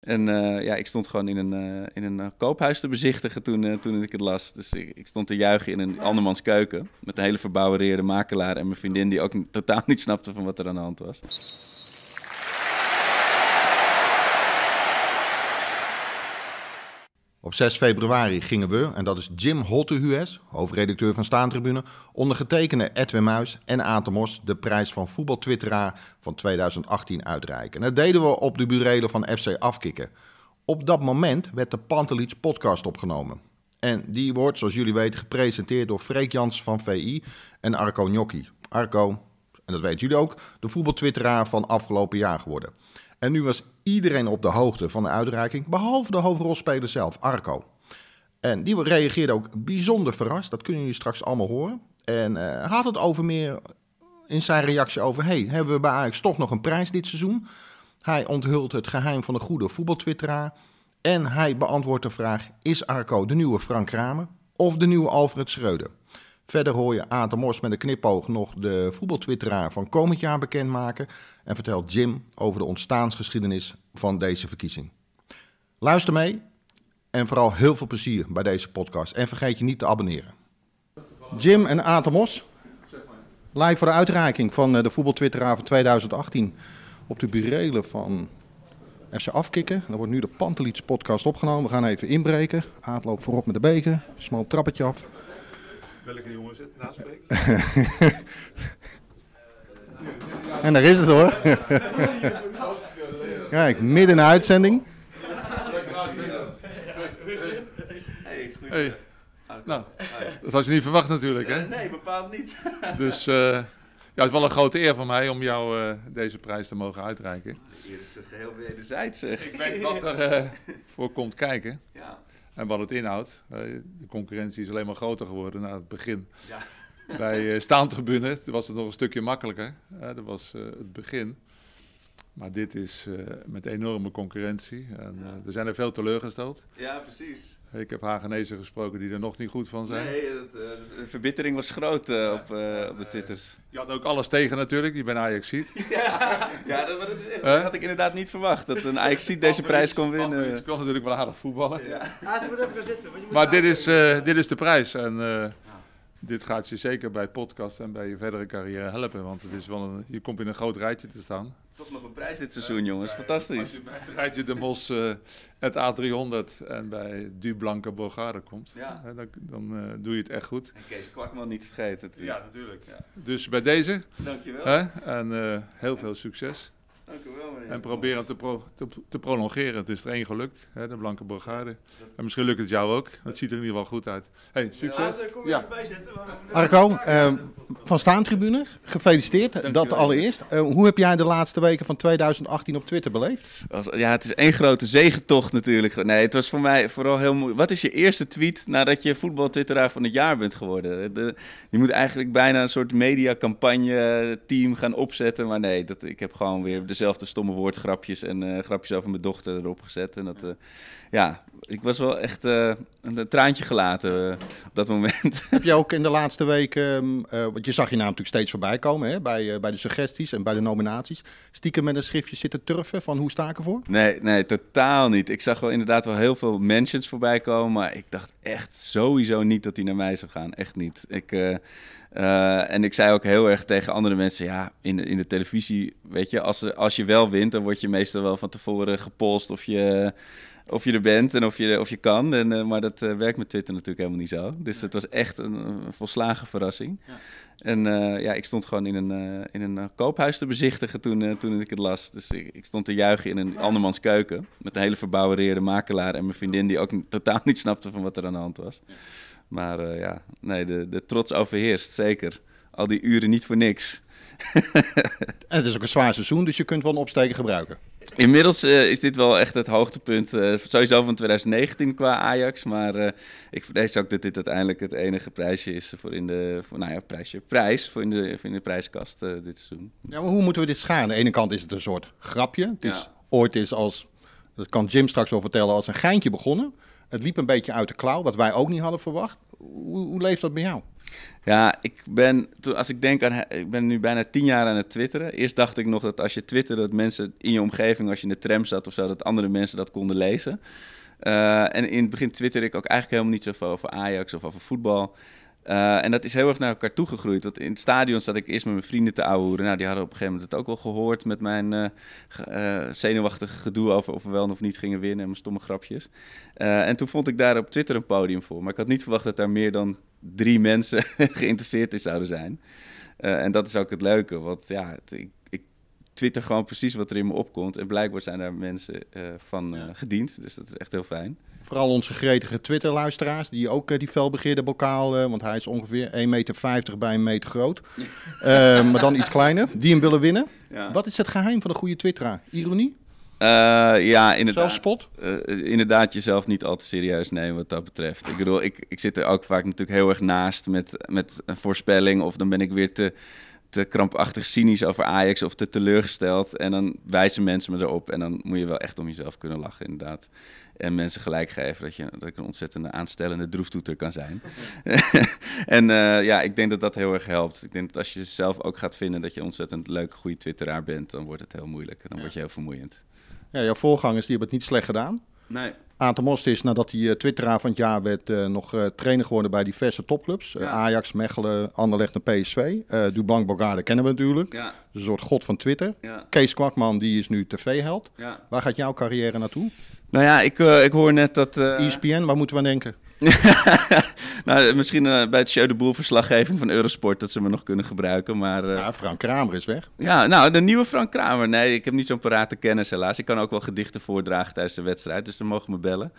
En uh, ja, ik stond gewoon in een, uh, in een uh, koophuis te bezichtigen toen, toen ik het las. Dus ik, ik, stond te juichen in een andermans keuken. Met een hele verbouwereerde makelaar en mijn vriendin die ook totaal niet snapte van wat er aan de hand was. Op 6 februari gingen we, en dat is Jim Holtehues, hoofdredacteur van Staantribune, ondergetekende Edwin Muis en Atemos de prijs van voetbaltwitteraar van 2018 uitreiken. En dat deden we op de burelen van FC Afkikken. Op dat moment werd de Pantelits podcast opgenomen. En die wordt, zoals jullie weten, gepresenteerd door Freek Jans van VI en Arco Gnocchi. Arco, en dat weten jullie ook, de voetbaltwitteraar van afgelopen jaar geworden. En nu was iedereen op de hoogte van de uitreiking, behalve de hoofdrolspeler zelf, Arco. En die reageerde ook bijzonder verrast, dat kunnen jullie straks allemaal horen. En uh, had het over meer in zijn reactie over, hey, hebben we bij Ajax toch nog een prijs dit seizoen? Hij onthult het geheim van de goede voetbaltwitteraar. En hij beantwoordt de vraag, is Arco de nieuwe Frank Kramer of de nieuwe Alfred Schreuder? Verder hoor je Aad Mos met een knipoog nog de voetbaltwitteraar van komend jaar bekendmaken. En vertelt Jim over de ontstaansgeschiedenis van deze verkiezing. Luister mee en vooral heel veel plezier bij deze podcast. En vergeet je niet te abonneren. Jim en Aad Mos, live voor de uitreiking van eh, de voetbaltwitteraar van 2018 op de burelen van FC Afkikken. Dan wordt nu de Pantelits podcast opgenomen. We gaan even inbreken. Aad loopt voorop met de beker. Smal trappetje af. Welke jongen zit naast en daar is het hoor. Kijk, midden in de uitzending. Hey. Nou, dat had je niet verwacht natuurlijk, hè? Nee, bepaald niet. Dus uh, ja, het is wel een grote eer voor mij om jou uh, deze prijs te mogen uitreiken. Hier is geheel wederzijds, zeg. Ik weet wat er uh, voor komt kijken. Ja. En wat het inhoudt. De concurrentie is alleen maar groter geworden na het begin. Ja. Bij uh, staantribune was het nog een stukje makkelijker. dat was het begin. Maar dit is uh, met enorme concurrentie. En ja. er zijn er veel teleurgesteld. Ja, precies. Ik heb Hagenezen gesproken die er nog niet goed van zijn. Nee, het, de verbittering was groot ja. op, op de twitters. Je had ook alles tegen natuurlijk, die ben Ajax ziet. ja, ja dat, dat, is, dat had ik inderdaad niet verwacht. Dat een Ajax ziet deze prijs kon winnen. Ik kon natuurlijk wel aardig voetballen. Ja. Ah, ze moet even gaan zitten. Want je moet Maar dit is, uh, dit is de prijs. En uh, dit gaat je zeker bij podcast en bij je verdere carrière helpen. Want het is wel een, je komt in een groot rijtje te staan. Toch nog een prijs dit seizoen, jongens. Fantastisch. Als je De Mos, uh, het A300 en bij Du Blanke Bulgaren komt, Ja. dan, dan uh, doe je het echt goed. En Kees Kwakman niet vergeten. Ja, natuurlijk. Dus bij deze. Dankjewel. Hè? En uh, heel veel succes. Dank u wel, meneer. En probeer het te, pro te, te, prolongeren. Het is er één gelukt, hè, de Blanke Bulgaren. En misschien lukt het jou ook. Het ziet er in ieder geval goed uit. Hey, succes. Ja, kom je Ja. even bij zitten. maar we moeten- Arco, eh, van Staantribune, gefeliciteerd. Dat allereerst. Eh, hoe heb jij de laatste weken van 2018 op Twitter beleefd? Ja, het is één grote zegentocht natuurlijk. Nee, het was voor mij vooral heel moeilijk. Wat is je eerste tweet nadat je voetbaltwitteraar van het jaar bent geworden? De, je moet eigenlijk bijna een soort mediacampagne team gaan opzetten. Maar nee, dat, ik heb gewoon weer dezelfde stomme woordgrapjes en eh, grapjes over mijn dochter erop gezet. En dat, eh, ja, ik was wel echt eh, een, traantje gelaten eh, op dat moment. Heb je ook in de laatste weken, ehm, eh, want je zag je naam natuurlijk steeds voorbij komen hè, bij, bij de suggesties en bij de nominaties, stiekem met een schriftje zitten turven van hoe sta ik ervoor? Nee, nee, totaal niet. Ik zag wel inderdaad wel heel veel mentions voorbij komen, maar ik dacht echt sowieso niet dat hij naar mij zou gaan. Echt niet. Ik, en ik zei ook heel erg tegen andere mensen, ja, in de, in de televisie, weet je, als, er- als je wel wint, dan word je meestal wel van tevoren gepolst of je, of je er bent en of je, of je kan. En, eh, maar dat eh, werkt met Twitter natuurlijk helemaal niet zo. Dus het was echt een, een volslagen verrassing. En eh, ja, ik stond gewoon in een, eh, in een koophuis te bezichtigen toen, toen ik het las. Dus ik, ik stond te juichen in een andermans keuken. Met een hele verbouwereerde makelaar en mijn vriendin die ook totaal niet snapte van wat er aan de hand was. Maar eh, ja, nee, de, de trots overheerst, zeker. Al die uren niet voor niks. En het is ook een zwaar seizoen, dus je kunt wel een opsteken gebruiken. Inmiddels eh, is dit wel echt het hoogtepunt, eh, sowieso van 2019 qua Ajax. Maar eh, ik vrees ook dat dit uiteindelijk het enige prijsje is voor in de, voor, nou ja, prijsje, prijs voor in de, voor in de prijskast dit seizoen. Ja, maar hoe moeten we dit scharen? Aan de ene kant is het een soort grapje. Het is Ja. ooit is als, dat kan Jim straks wel vertellen, als een geintje begonnen. Het liep een beetje uit de klauw, wat wij ook niet hadden verwacht. Hoe, hoe leeft dat bij jou? Ja, ik ben, als ik denk aan, ik ben nu bijna tien jaar aan het twitteren. Eerst dacht ik nog dat als je twitterde, dat mensen in je omgeving, als je in de tram zat of zo, dat andere mensen dat konden lezen. Uh, en in het begin twitterde ik ook eigenlijk helemaal niet zoveel over Ajax of over voetbal. Uh, en dat is heel erg naar elkaar toegegroeid. Want in het stadion zat ik eerst met mijn vrienden te ouwehoeren. Nou, die hadden op een gegeven moment het ook wel gehoord met mijn uh, uh, zenuwachtige gedoe over of we wel of niet gingen winnen en mijn stomme grapjes. en toen vond ik daar op Twitter een podium voor. Maar ik had niet verwacht dat daar meer dan drie mensen geïnteresseerd in zouden zijn. en dat is ook het leuke, want ja, het, ik, ik, twitter gewoon precies wat er in me opkomt. En blijkbaar zijn daar mensen van gediend, dus dat is echt heel fijn. Vooral onze gretige Twitter-luisteraars, die ook uh, die felbegeerde bokaal, uh, want hij is ongeveer 1,50 meter bij een meter groot, uh, maar dan iets kleiner, die hem willen winnen. Ja. Wat is het geheim van een goede twitteraar? Ironie? ja, inderdaad. Zelfspot? inderdaad, jezelf niet al te serieus nemen wat dat betreft. Ik bedoel, ik, ik zit er ook vaak natuurlijk heel erg naast met, met een voorspelling, of dan ben ik weer te te krampachtig cynisch over Ajax of te teleurgesteld. En dan wijzen mensen me erop. En dan moet je wel echt om jezelf kunnen lachen, inderdaad. En mensen gelijk geven dat, je, dat ik een ontzettende aanstellende droeftoeter kan zijn. en uh, ja, ik denk dat dat heel erg helpt. Ik denk dat als je zelf ook gaat vinden dat je een ontzettend leuke, goede twitteraar bent, dan wordt het heel moeilijk. Dan ja. word je heel vermoeiend. Ja, jouw voorgangers die hebben het niet slecht gedaan. Nee. Aten Most is nadat hij uh, twitteraar van het jaar werd uh, nog uh, trainer geworden bij diverse topclubs. Ja. Ajax, Mechelen, Anderlecht en PSV. Dublanc Bogarde kennen we natuurlijk. Ja. Een soort god van Twitter. Ja. Kees Kwakman die is nu tv-held. Waar gaat jouw carrière naartoe? Nou ja, ik, ik hoor net dat... ESPN, waar moeten we aan denken? nou, misschien uh, bij het Show de Boel verslaggeving van Eurosport dat ze me nog kunnen gebruiken. Maar, uh... ja, Frank Kramer is weg. Ja, nou, de nieuwe Frank Kramer. Nee, ik heb niet zo'n parate kennis helaas. Ik kan ook wel gedichten voordragen tijdens de wedstrijd, dus dan mogen me bellen.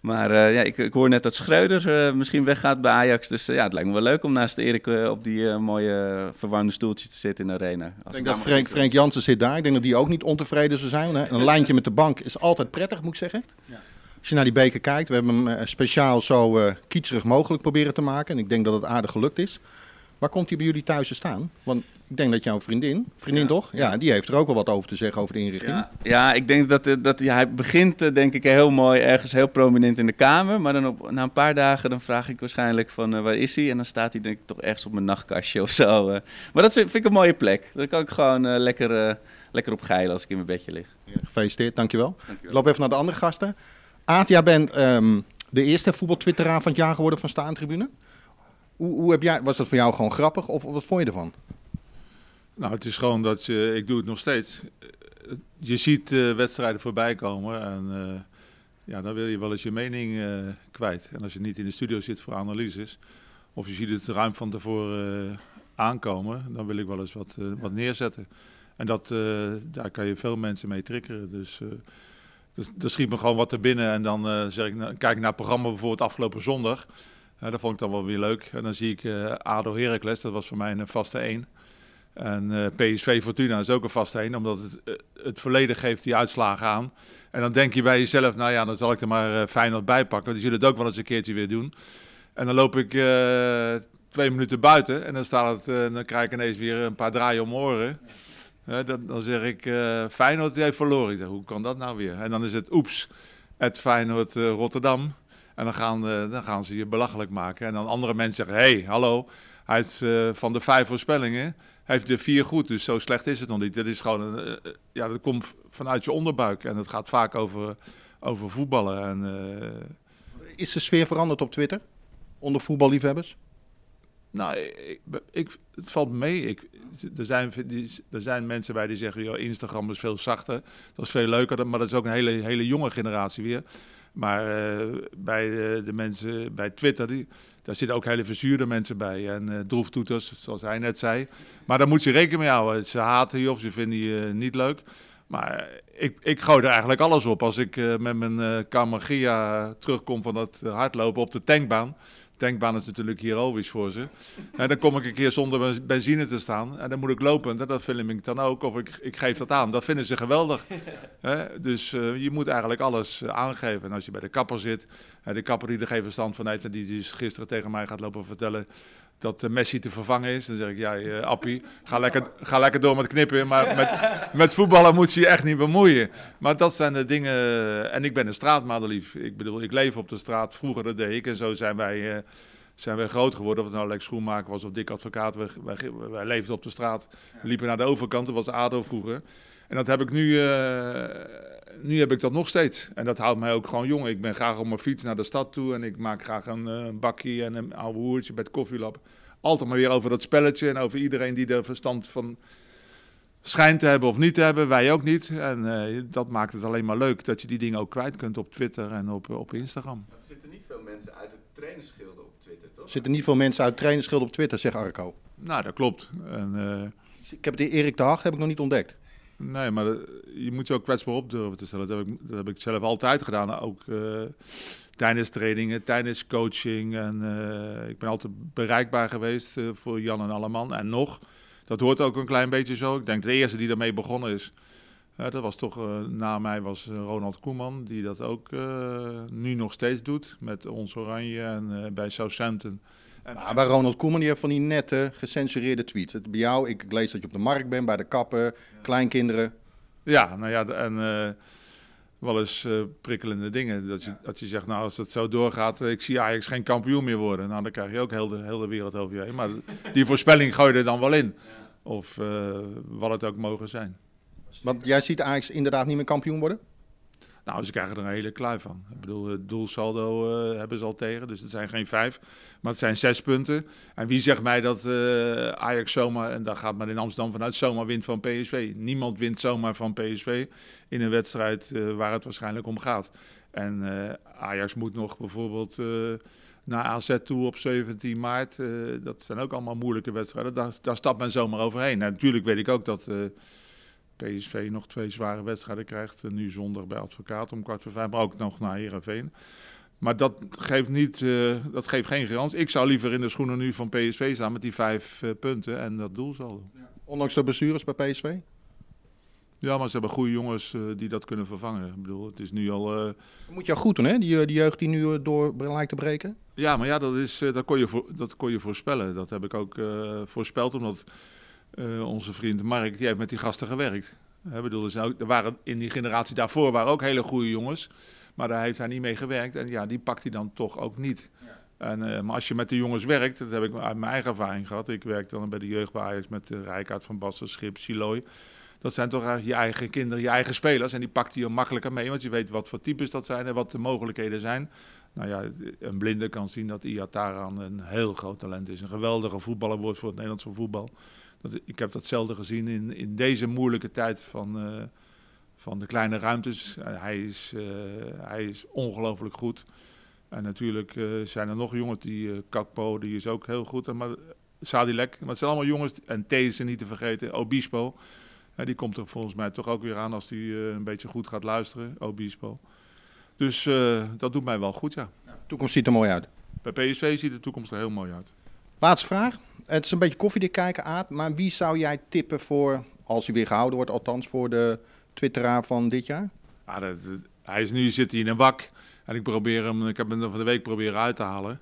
Maar uh, ja, ik, ik, hoor net dat Schreuder misschien weggaat bij Ajax. Dus ja, het lijkt me wel leuk om naast Erik op die mooie verwarmde stoeltjes te zitten in de arena. Als ik denk dat Frank, Frank Jansen zit daar. Ik denk dat die ook niet ontevreden zou zijn. Hè? Een lijntje met de bank is altijd prettig, moet ik zeggen. Ja. Als je naar die beker kijkt, we hebben hem uh, speciaal zo uh, kietserig mogelijk proberen te maken. En ik denk dat het aardig gelukt is. Waar komt hij bij jullie thuis te staan? Want ik denk dat jouw vriendin, vriendin ja, toch? Ja, ja, die heeft er ook wel wat over te zeggen over de inrichting. Ja, ja ik denk dat, dat ja, hij begint denk ik heel mooi ergens heel prominent in de kamer. Maar dan op, na een paar dagen dan vraag ik waarschijnlijk van uh, waar is hij? En dan staat hij denk ik toch ergens op mijn nachtkastje of zo. maar dat vind ik een mooie plek. Daar kan ik gewoon lekker, lekker op geilen als ik in mijn bedje lig. gefeliciteerd, dankjewel. dankjewel. Ik loop even naar de andere gasten. Aad, jij bent um, de eerste voetbaltwitteraar van het jaar geworden van Staantribune. Hoe, hoe heb jij, was dat voor jou gewoon grappig of wat vond je ervan? Nou, het is gewoon dat je, ik doe het nog steeds. Je ziet uh, wedstrijden voorbij komen en uh, ja, dan wil je wel eens je mening uh, kwijt. En als je niet in de studio zit voor analyses, of je ziet het ruim van tevoren aankomen, dan wil ik wel eens wat, wat neerzetten. En dat, daar kan je veel mensen mee triggeren. Dus dus er schiet me gewoon wat er binnen. En dan uh, zeg ik, nou, kijk naar het programma bijvoorbeeld afgelopen zondag. Uh, dat vond ik dan wel weer leuk. En dan zie ik uh, ADO Heracles, dat was voor mij een vaste 1. En PSV Fortuna is ook een vaste 1, omdat het, het volledig geeft die uitslagen aan. En dan denk je bij jezelf, nou ja, dan zal ik er maar Feyenoord bij pakken. Die zullen het ook wel eens een keertje weer doen. En dan loop ik twee minuten buiten en dan, staat het, dan krijg ik ineens weer een paar draaien om oren. Dan, dan, zeg ik, uh, Feyenoord heeft verloren. Zeg, hoe kan dat nou weer? En dan is het oeps, het Feyenoord uh, Rotterdam. En dan gaan, dan gaan ze je belachelijk maken. En dan andere mensen zeggen, hé, hey, hallo, heeft van de vijf voorspellingen, heeft de vier goed. Dus zo slecht is het nog niet. Dat is gewoon, een, ja, dat komt vanuit je onderbuik. En het gaat vaak over, over voetballen. En, is de sfeer veranderd op Twitter? Onder voetballiefhebbers? Nou, ik, ik, het valt mee. Ik, er, zijn, er zijn mensen bij die zeggen, joh, Instagram is veel zachter. Dat is veel leuker, maar dat is ook een hele, hele jonge generatie weer. Maar uh, bij de, de, mensen bij Twitter, die, daar zitten ook hele verzuurde mensen bij. En uh, droeftoeters, zoals hij net zei. Maar daar moet je rekening mee houden. Ze haten je of ze vinden je niet leuk. Maar ik, ik gooi er eigenlijk alles op. Als ik met mijn uh, terugkom van dat hardlopen op de tankbaan tankbaan is natuurlijk heroïs voor ze. En dan kom ik een keer zonder benzine te staan. En dan moet ik lopen. En dat film ik dan ook. Of ik, ik geef dat aan. Dat vinden ze geweldig. dus uh, je moet eigenlijk alles uh, aangeven. En als je bij de kapper zit. De kapper die er geen verstand van heeft. En die dus gisteren tegen mij gaat lopen vertellen dat Messi te vervangen is. Dan zeg ik, ja, uh, Appie, ga lekker, ga lekker door met knippen. Maar met, met voetballen moet je je echt niet bemoeien. Maar dat zijn de dingen... En ik ben een straatmadelief. Ik bedoel, ik leef op de straat. Vroeger dat deed ik. En zo zijn wij... Zijn we groot geworden. Of het nou Lex Schoenmaker was of Dick Advocaat. Wij, wij, wij leefden op de straat, liepen naar de overkant. Dat was ADO vroeger. En dat heb ik nu, eh, nu heb ik dat nog steeds. En dat houdt mij ook gewoon jong. Ik ben graag op mijn fiets naar de stad toe en ik maak graag een, eh, bakje en een oude hoertje bij het koffielab. Altijd maar weer over dat spelletje en over iedereen die er verstand van schijnt te hebben of niet te hebben. Wij ook niet. En eh, dat maakt het alleen maar leuk dat je die dingen ook kwijt kunt op Twitter en op, op Instagram. Er zitten niet veel mensen uit het trainerschilder op Twitter, toch? Er zitten niet veel mensen uit trainerschilden op Twitter, zegt Arco. Nou, dat klopt. En, ik heb de Erik de Hag heb ik nog niet ontdekt. Nee, maar je moet je ook kwetsbaar op durven te stellen. Dat heb ik, dat heb ik zelf altijd gedaan. Ook uh, tijdens trainingen, tijdens coaching. En uh, ik ben altijd bereikbaar geweest voor Jan en Alleman. En nog, dat hoort ook een klein beetje zo. Ik denk de eerste die daarmee begonnen is. dat was toch, na mij was Ronald Koeman, die dat ook nu nog steeds doet. Met ons Oranje en bij Southampton. Maar bij Ronald Koeman, die heeft van die nette, gecensureerde tweets. Het, bij jou, ik lees dat je op de markt bent, bij de kappen, kleinkinderen. Ja, nou ja, en uh, wel eens uh, prikkelende dingen. Dat je, dat je zegt, nou als het zo doorgaat, ik zie Ajax geen kampioen meer worden. Nou, dan krijg je ook heel de, heel de wereld over je heen. Maar die voorspelling gooi je er dan wel in. Of uh, wat het ook mogen zijn. Want jij ziet Ajax inderdaad niet meer kampioen worden? Nou, ze krijgen er een hele klui van. Ik bedoel, het doelsaldo uh, hebben ze al tegen, dus het zijn geen vijf, maar het zijn zes punten. En wie zegt mij dat uh, Ajax zomaar, en daar gaat men in Amsterdam vanuit, zomaar wint van PSV? Niemand wint zomaar van PSV in een wedstrijd uh, waar het waarschijnlijk om gaat. En Ajax moet nog bijvoorbeeld naar AZ toe op 17 maart. dat zijn ook allemaal moeilijke wedstrijden. Daar, daar stapt men zomaar overheen. Nou, natuurlijk weet ik ook dat PSV nog twee zware wedstrijden krijgt. Nu zondag bij Advocaat om kwart voor vijf, maar ook nog naar Herenveen. Maar dat geeft, niet, uh, dat geeft geen garantie. Ik zou liever in de schoenen nu van PSV staan met die vijf uh, punten en dat doel zal. Ja. Ondanks de blessures bij PSV? Ja, maar ze hebben goede jongens uh, die dat kunnen vervangen. Ik bedoel, het is nu al... Moet je goed doen, hè? Die, die jeugd die nu door lijkt te breken? Ja, maar ja, dat, is, dat, kon, je voor, dat kon je voorspellen. Dat heb ik ook voorspeld, omdat uh, onze vriend Mark, die heeft met die gasten gewerkt. Ik bedoel, dus er waren in die generatie daarvoor waren ook hele goede jongens. Maar daar heeft hij niet mee gewerkt. En ja, die pakt hij dan toch ook niet. Ja. En, uh, maar als je met de jongens werkt, dat heb ik uit mijn eigen ervaring gehad. Ik werk dan bij de jeugd met uh, Rijkaard van Bassen, Schip, Siloy. Dat zijn toch je eigen kinderen, je eigen spelers. En die pakt hij makkelijker mee, want je weet wat voor types dat zijn en wat de mogelijkheden zijn. Nou ja, een blinde kan zien dat Iataran een heel groot talent is. Een geweldige voetballer wordt voor het Nederlandse voetbal. Dat, ik heb dat zelden gezien in, in deze moeilijke tijd van, uh, van de kleine ruimtes. Uh, hij, is, uh, hij is ongelooflijk goed. En natuurlijk zijn er nog jongens, die Kakpo, die is ook heel goed. Maar Sadilek, maar het zijn allemaal jongens, en These niet te vergeten, Obispo. die komt er volgens mij toch ook weer aan als hij een beetje goed gaat luisteren, Obispo. Dus dat doet mij wel goed, ja. De toekomst ziet er mooi uit. Bij PSV ziet de toekomst er heel mooi uit. Laatste vraag. Het is een beetje koffiedik kijken, Aad. Maar wie zou jij tippen voor, als hij weer gehouden wordt, althans voor de Twitteraar van dit jaar? Ja, dat, hij is nu zit hij in een bak. En ik probeer hem, ik heb hem van de week proberen uit te halen.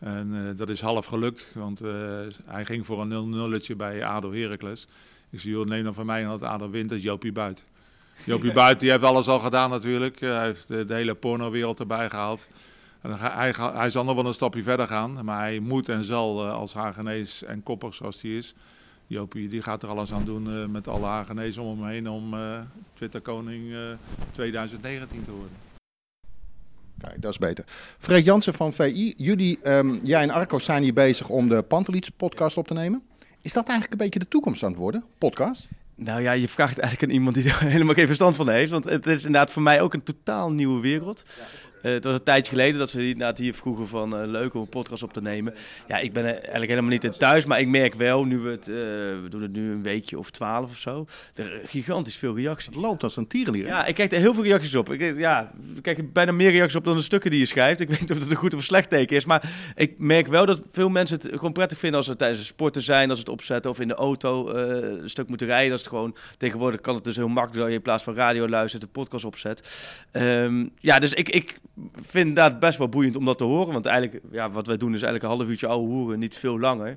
En uh, dat is half gelukt, want uh, hij ging voor een 0-0'tje bij ADO Heracles. Ik zei, joh, neem dan van mij aan dat ADO wint, dat is Jopie Buit. Jopie Buit, die heeft alles al gedaan natuurlijk. hij heeft de, de hele pornowereld erbij gehaald. En hij, hij, zal nog wel een stapje verder gaan, maar hij moet en zal uh, als Hagenees en kopper zoals hij is. Jopie die gaat er alles aan doen uh, met alle Hagenees om hem heen om uh, Twitterkoning 2019 te worden. Kijk, dat is beter. Freek Jansen van VI, jullie, um, jij en Arco zijn hier bezig om de Pantelits podcast op te nemen. Is dat eigenlijk een beetje de toekomst aan het worden, podcast? Nou ja, je vraagt eigenlijk aan iemand die er helemaal geen verstand van heeft. Want het is inderdaad voor mij ook een totaal nieuwe wereld. Uh, het was een tijdje geleden dat ze inderdaad hier vroegen van uh, leuk om een podcast op te nemen. Ja, ik ben er eigenlijk helemaal niet in thuis, maar ik merk wel, nu we het, uh, we doen het nu een weekje of twaalf of zo, er gigantisch veel reacties. Het loopt als een tierenlier. Ja, ik krijg er heel veel reacties op. Ik, ja, ik krijg bijna meer reacties op dan de stukken die je schrijft. Ik weet niet of het een goed of een slecht teken is, maar ik merk wel dat veel mensen het gewoon prettig vinden als ze tijdens het sporten zijn, als ze het opzetten of in de auto een stuk moeten rijden. Dat is het gewoon, tegenwoordig kan het dus heel makkelijk dat je in plaats van radio luistert de podcast opzet. Um, ja, dus ik, ik vind dat best wel boeiend om dat te horen. Want eigenlijk, ja, wat wij doen is eigenlijk een half uurtje oude hoeren, niet veel langer.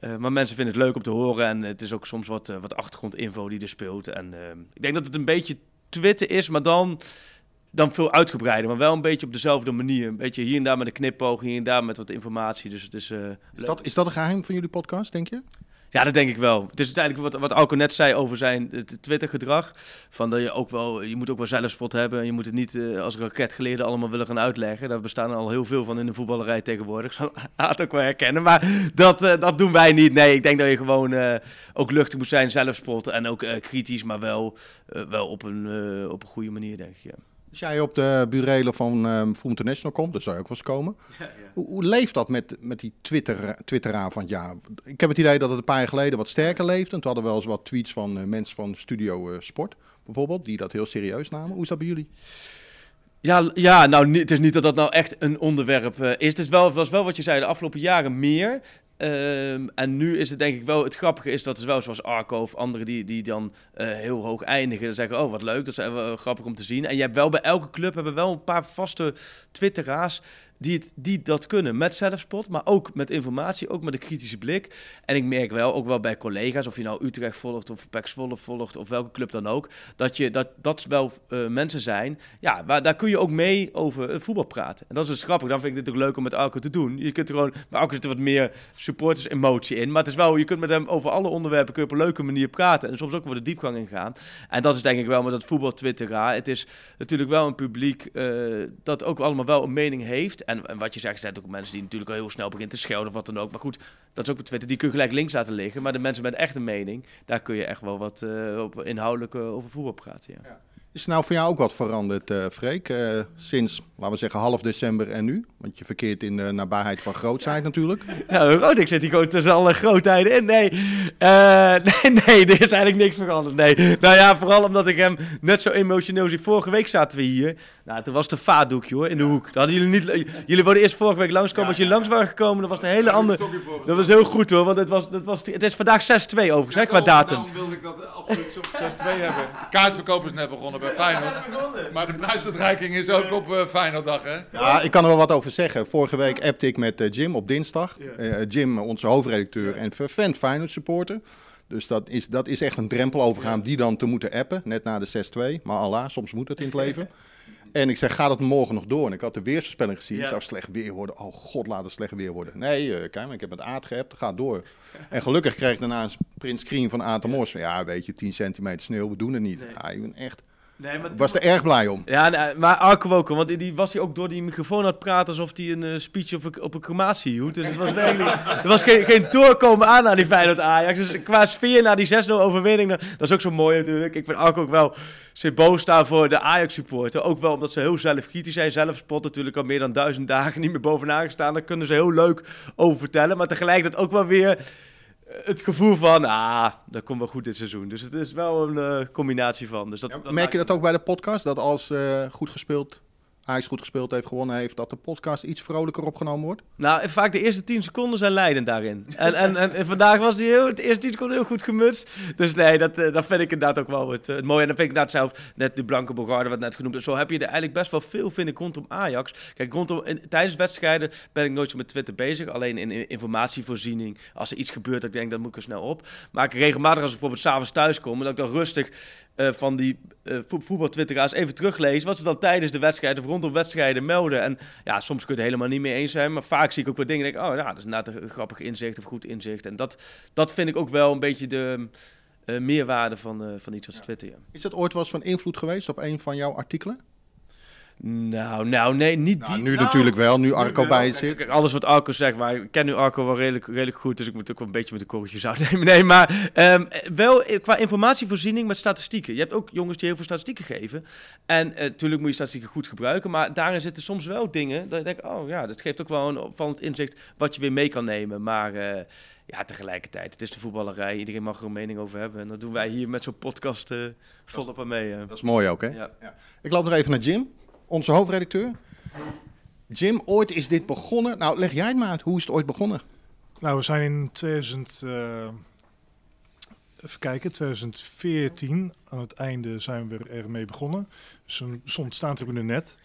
Uh, maar mensen vinden het leuk om te horen en het is ook soms wat, uh, wat achtergrondinfo die er speelt. En uh, ik denk dat het een beetje Twitter is, maar dan dan veel uitgebreider, maar wel een beetje op dezelfde manier. Een beetje hier en daar met een knipoog, hier en daar met wat informatie. Dus het is... eh, Is dat, is dat een geheim van jullie podcast, denk je? Ja, dat denk ik wel. Het is uiteindelijk wat, wat Alco net zei over zijn Twitter-gedrag. Van dat je ook wel, je moet ook wel zelfspot hebben. En je moet het niet eh, als raketgeleerde allemaal willen gaan uitleggen. Daar bestaan er al heel veel van in de voetballerij tegenwoordig. Zal het ook wel herkennen. Maar dat, eh, dat doen wij niet. Nee, ik denk dat je gewoon eh, ook luchtig moet zijn, zelfspot. En ook kritisch, maar wel, wel op, een, op een goede manier, denk ik. Als jij op de burelen van ehm Voetbal International komt, dan zou je ook wel eens komen. Hoe, hoe leeft dat met, met die Twitter, Twitteraar van jaar? Ik heb het idee dat het een paar jaar geleden wat sterker leefde. En toen hadden we wel eens wat tweets van eh, mensen van Studio eh, Sport, bijvoorbeeld, die dat heel serieus namen. Hoe is dat bij jullie? Ja, ja nou, niet, het is niet dat dat nou echt een onderwerp eh, is. Het is wel, het was wel wat je zei, de afgelopen jaren meer. Ehm, en nu is het denk ik wel, het grappige is dat is wel zoals Arco of anderen die, die dan eh, heel hoog eindigen. Dan zeggen, oh wat leuk, dat is wel grappig om te zien. En je hebt wel bij elke club hebben wel een paar vaste twitteraars die, die dat kunnen. Met zelfspot, maar ook met informatie, ook met een kritische blik. En ik merk wel, ook wel bij collega's, of je nou Utrecht volgt of Zwolle volgt of welke club dan ook, dat je, dat, dat wel eh, mensen zijn, ja, waar, daar kun je ook mee over eh, voetbal praten. En dat is dus grappig, dan vind ik het ook leuk om met Arco te doen. Je kunt er gewoon, bij Arco zit er wat meer supporters emotie in, maar het is wel, je kunt met hem over alle onderwerpen kun je op een leuke manier praten en soms ook wel de diepgang ingaan. En dat is denk ik wel met dat voetbal twitteraar. Het is natuurlijk wel een publiek eh, dat ook allemaal wel een mening heeft. En, en wat je zegt, zijn ook mensen die natuurlijk al heel snel beginnen te schelden of wat dan ook. Maar goed, dat is ook op Twitter, die kun je gelijk links laten liggen. Maar de mensen met echt een mening, daar kun je echt wel wat eh, op inhoudelijk eh, over voetbal praten. Ja. Is er nou voor jou ook wat veranderd, eh Freek? Eh, sinds, laten we zeggen, half december en nu? Want je verkeert in de nabijheid van grootheid natuurlijk. Ja, rood, ik zit hier gewoon tussen alle grootheden in. Nee, Eh, nee, nee, er is eigenlijk niks veranderd. Nee, nou ja, vooral omdat ik hem net zo emotioneel zie. Vorige week zaten we hier. Nou, toen was het een vaatdoekje hoor, in de hoek. Dat hadden jullie niet. Jullie wilden eerst vorige week langskomen. Als jullie langs waren gekomen, dan was het een hele andere. Dat was heel goed hoor, want het, was, het, was, het is vandaag 6-2 overigens, hè, qua datum. Daarom wilde ik dat absoluut op 6-2 hebben. Kaartverkoop is net begonnen bij Feyenoord. Maar de prijsuitreiking is ook op uh, Feyenoorddag, hè? Ja, ik kan er wel wat over zeggen. Vorige week appte ik met eh, Jim op dinsdag. Eh, Jim, onze hoofdredacteur en vervent Feyenoord supporter. Dus dat is, dat is echt een drempel overgaan die dan te moeten appen. Net na de 6-2. Maar Allah, soms moet het in het leven. En ik zeg, gaat het morgen nog door? En ik had de weersvoorspelling gezien. Het Ja. zou slecht weer worden. Oh god, laat het slecht weer worden. Nee, eh, kijk maar, ik heb met Aad geappt. Het gaat door. En gelukkig kreeg ik daarna een print screen van Aad de Mos. Van, Ja, weet je, 10 centimeter sneeuw, we doen het niet. Ja, ik ben echt... Nee, maar Ik was er erg blij om. Ja, nee, maar Arco ook, want die- was hij ook door die microfoon aan het praten alsof hij een eh, speech op een, op een crematie hield. Dus het was werkelijk, er was geen, geen doorkomen aan naar die Feyenoord Ajax. Dus qua sfeer na die 6-0 overwinning, dat dat is ook zo mooi natuurlijk. Ik vind Arco ook wel symbool staan voor de Ajax supporter. Ook wel omdat ze heel zelfkritisch zijn. Zelfspot natuurlijk al meer dan duizend dagen niet meer bovenaan gestaan. Daar kunnen ze heel leuk over vertellen. Maar tegelijkertijd ook wel weer het gevoel van, ah, dat komt wel goed dit seizoen. Dus het is wel een eh, combinatie van. Dus dat, Ja, dat merk je dat ook bij de podcast? Dat als eh, goed gespeeld, Ajax goed gespeeld heeft, gewonnen heeft, dat de podcast iets vrolijker opgenomen wordt? Nou, vaak de eerste 10 seconden zijn leidend daarin. En, en, en, vandaag was die heel, de eerste 10 seconden heel goed gemutst. Dus nee, dat, eh, dat vind ik inderdaad ook wel het, eh, mooie. En dan vind ik inderdaad zelf, net de Blanke Bogarde wat net genoemd. Zo heb je er eigenlijk best wel veel, vind ik, rondom Ajax. Kijk, rondom, tijdens wedstrijden ben ik nooit zo met Twitter bezig. Alleen in, in informatievoorziening. Als er iets gebeurt, dat ik denk, dat moet ik er snel op. Maar ik regelmatig, als ik bijvoorbeeld s'avonds thuis kom, dat ik dan rustig eh, van die vo- voetbaltwitteraars even teruglees. Wat ze dan tijdens de wedstrijd of rondom wedstrijden melden. En ja, soms kun je het helemaal niet mee eens zijn. Maar vaak zie ik ook wat dingen en denk ik, oh ja, dat is inderdaad een grappig inzicht of goed inzicht. En dat, dat vind ik ook wel een beetje de eh, meerwaarde van, eh, van iets als Twitter. Ja. Is dat ooit wel eens van invloed geweest op een van jouw artikelen? Nou, nou, nee, niet Nou, die. nu nou, natuurlijk wel, nu Arco bij Kijk, zit. kijk, alles wat Arco zegt, maar ik ken nu Arco wel redelijk, redelijk goed, dus ik moet ook wel een beetje met de korreltjes uitnemen. Nee, maar ehm, wel eh, qua informatievoorziening met statistieken. Je hebt ook jongens die heel veel statistieken geven. En natuurlijk moet je statistieken goed gebruiken, maar daarin zitten soms wel dingen dat je denkt, oh ja, dat geeft ook wel een opvallend inzicht wat je weer mee kan nemen. Maar eh, ja, tegelijkertijd, het is de voetballerij, iedereen mag er een mening over hebben. En dat doen wij hier met zo'n podcast eh, volop aan mee. eh. Dat is mooi ook, hè? Ja. Ik loop nog even naar Jim, onze hoofdredacteur. Jim, ooit is dit begonnen. Nou, leg jij het maar uit. Hoe is het ooit begonnen? Nou, we zijn in 2000, eh, even kijken, 2014 aan het einde zijn we ermee begonnen. Dus stond Staantribune net.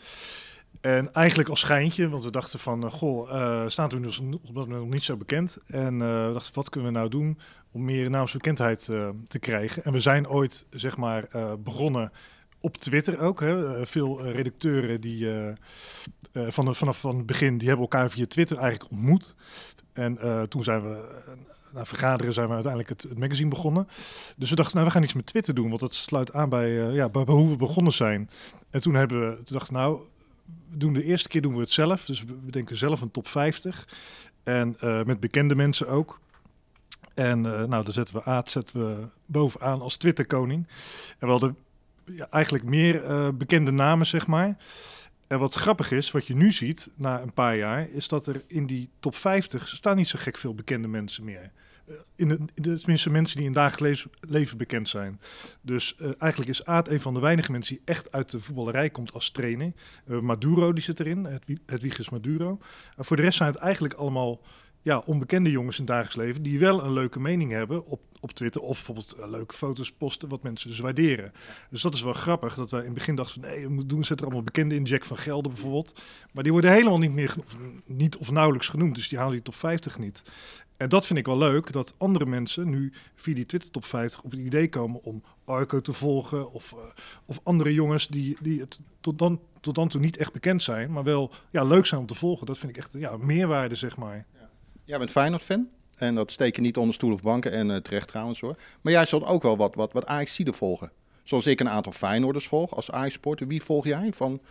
En eigenlijk als schijntje, want we dachten van, eh, goh, uh, Staantribune was op dat moment nog niet zo bekend. En eh, we dachten, wat kunnen we nou doen om meer naamsbekendheid eh, te krijgen? En we zijn ooit, zeg maar, eh, begonnen op Twitter ook. Hè. Eh, veel eh, redacteuren die eh, van vanaf van het begin, die hebben elkaar via Twitter eigenlijk ontmoet. En toen zijn we, na vergaderen zijn we uiteindelijk het, magazine begonnen. Dus we dachten, nou we gaan iets met Twitter doen, want dat sluit aan bij, ja, bij, hoe we begonnen zijn. En toen hebben we, toen dachten we, nou, we doen de eerste keer doen we het zelf. Dus we bedenken zelf een top 50. En met bekende mensen ook. En eh, nou, dan zetten we Aad zetten we bovenaan als Twitter-koning. En we hadden eigenlijk meer eh, bekende namen, zeg maar. En wat grappig is, wat je nu ziet na een paar jaar, is dat er in die top 50 staan niet zo gek veel bekende mensen meer. Eh, In de, in de, tenminste, mensen die in het dagelijks leven, bekend zijn. Dus eh, eigenlijk is Aad een van de weinige mensen die echt uit de voetballerij komt als trainer. Maduro die zit erin, het, Hedwiges Maduro. En voor de rest zijn het eigenlijk allemaal ja, onbekende jongens in dagelijks leven die wel een leuke mening hebben op, op Twitter of bijvoorbeeld eh, leuke foto's posten wat mensen dus waarderen. Dus dat is wel grappig dat wij in het begin dachten van nee, we moeten doen, zet er allemaal bekende in, Jack van Gelder bijvoorbeeld. Maar die worden helemaal niet meer, niet of nauwelijks genoemd, dus die halen die top 50 niet. En dat vind ik wel leuk, dat andere mensen nu via die Twitter top 50 op het idee komen om Arco te volgen of, eh, of andere jongens die, die het tot dan, tot dan toe niet echt bekend zijn, maar wel ja, leuk zijn om te volgen. Dat vind ik echt ja, meerwaarde, zeg maar. Jij bent Feyenoord-fan. En dat steek je niet onder stoel of banken. En eh, terecht trouwens hoor. Maar jij zult ook wel wat, wat, wat Ajax-zieden volgen. Zoals ik een aantal Feyenoorders volg als Ajax-sporter. Wie volg jij van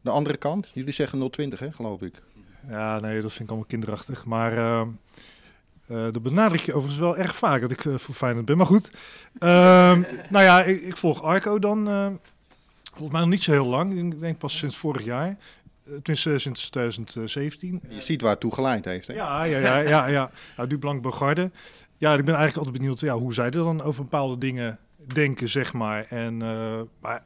de andere kant? Jullie zeggen 020 hè, geloof ik. Ja, nee, dat vind ik allemaal kinderachtig. Maar uh, uh, dat benadruk je overigens wel erg vaak dat ik uh, voor Feyenoord ben. Maar goed, nou ja, ik, ik, volg Arco dan volgens mij nog niet zo heel lang. Ik denk pas sinds vorig jaar. Tenminste, sinds 2017. Je ziet waar het toe geleid heeft, hè? Ja, ja, ja. ja, ja. Nou, Duplank Bogarde. Ja, ik ben eigenlijk altijd benieuwd ja, hoe zij er dan over bepaalde dingen denken, zeg maar. En maar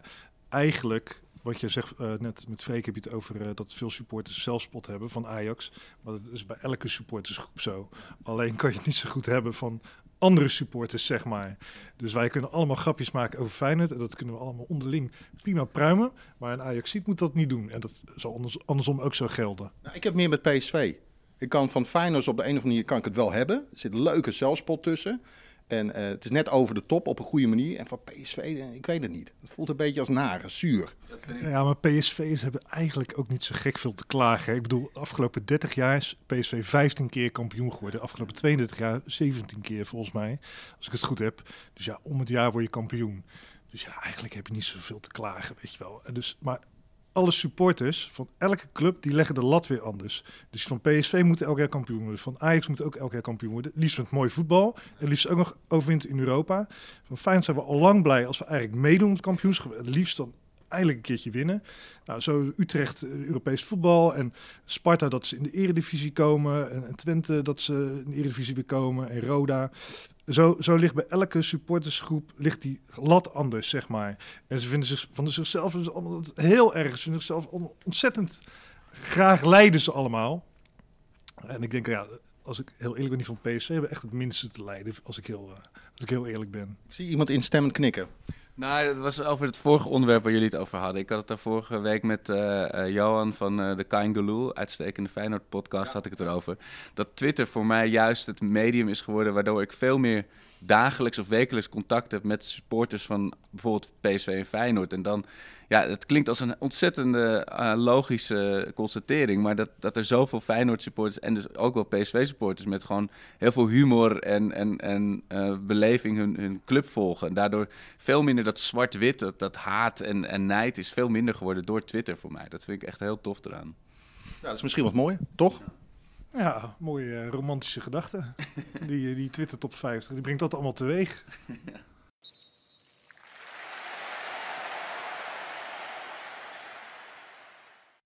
eigenlijk wat je zegt uh, net met Freek heb je het over uh, dat veel supporters zelfspot hebben van Ajax. Maar dat is bij elke supportersgroep zo. Alleen kan je het niet zo goed hebben van andere supporters, zeg maar. Dus wij kunnen allemaal grapjes maken over Feyenoord. En dat kunnen we allemaal onderling prima pruimen. Maar een Ajax moet dat niet doen. En dat zal anders, andersom ook zo gelden. Nou, ik heb meer met PSV. Ik kan van Feyenoord op de een of andere manier kan ik het wel hebben. Er zit een leuke zelfspot tussen. En uh, het is net over de top op een goede manier. En van PSV, ik weet het niet. Het voelt een beetje als nare, zuur. Ja, maar PSV's hebben eigenlijk ook niet zo gek veel te klagen. Ik bedoel, de afgelopen 30 jaar is PSV 15 keer kampioen geworden. De afgelopen 32 jaar 17 keer volgens mij, als ik het goed heb. Dus ja, om het jaar word je kampioen. Dus ja, eigenlijk heb je niet zoveel te klagen, weet je wel. Dus, maar alle supporters van elke club die leggen de lat weer anders. Dus van PSV moet elk jaar kampioen worden. Van Ajax moet ook elk jaar kampioen worden. Liefst met mooi voetbal. En liefst ook nog overwint in Europa. Van Feyenoord zijn we al lang blij als we eigenlijk meedoen met kampioenschap. Het liefst dan eindelijk een keertje winnen. Nou, zo Utrecht Europees voetbal en Sparta dat ze in de eredivisie komen en, en Twente dat ze in de eredivisie weer komen en Roda. Zo, zo ligt bij elke supportersgroep ligt die lat anders, zeg maar. En ze vinden zich, van zichzelf dus allemaal heel erg. Ze vinden zichzelf ontzettend graag leiden ze allemaal. En ik denk, ja, als ik heel eerlijk ben, die van PSV hebben echt het minste te lijden, als ik heel, uh, als ik heel eerlijk ben. Zie iemand instemmend knikken. Nou, dat was over het vorige onderwerp waar jullie het over hadden. Ik had het daar vorige week met uh, uh, Johan van uh, de Kain uitstekende Feyenoord podcast, ja. had ik het erover. Dat Twitter voor mij juist het medium is geworden waardoor ik veel meer dagelijks of wekelijks contact heb met supporters van bijvoorbeeld PSV en Feyenoord. En dan, ja, het klinkt als een ontzettende uh, logische constatering, maar dat, dat er zoveel Feyenoord supporters en dus ook wel PSV supporters met gewoon heel veel humor en, en, en uh, beleving hun, hun club volgen. En daardoor veel minder dat zwart-wit, dat, dat haat en, en nijd is veel minder geworden door Twitter voor mij. Dat vind ik echt heel tof eraan. Ja, dat is misschien wat mooi, toch? Mooie uh, romantische gedachten. die, die Twitter top 50, die brengt dat allemaal teweeg.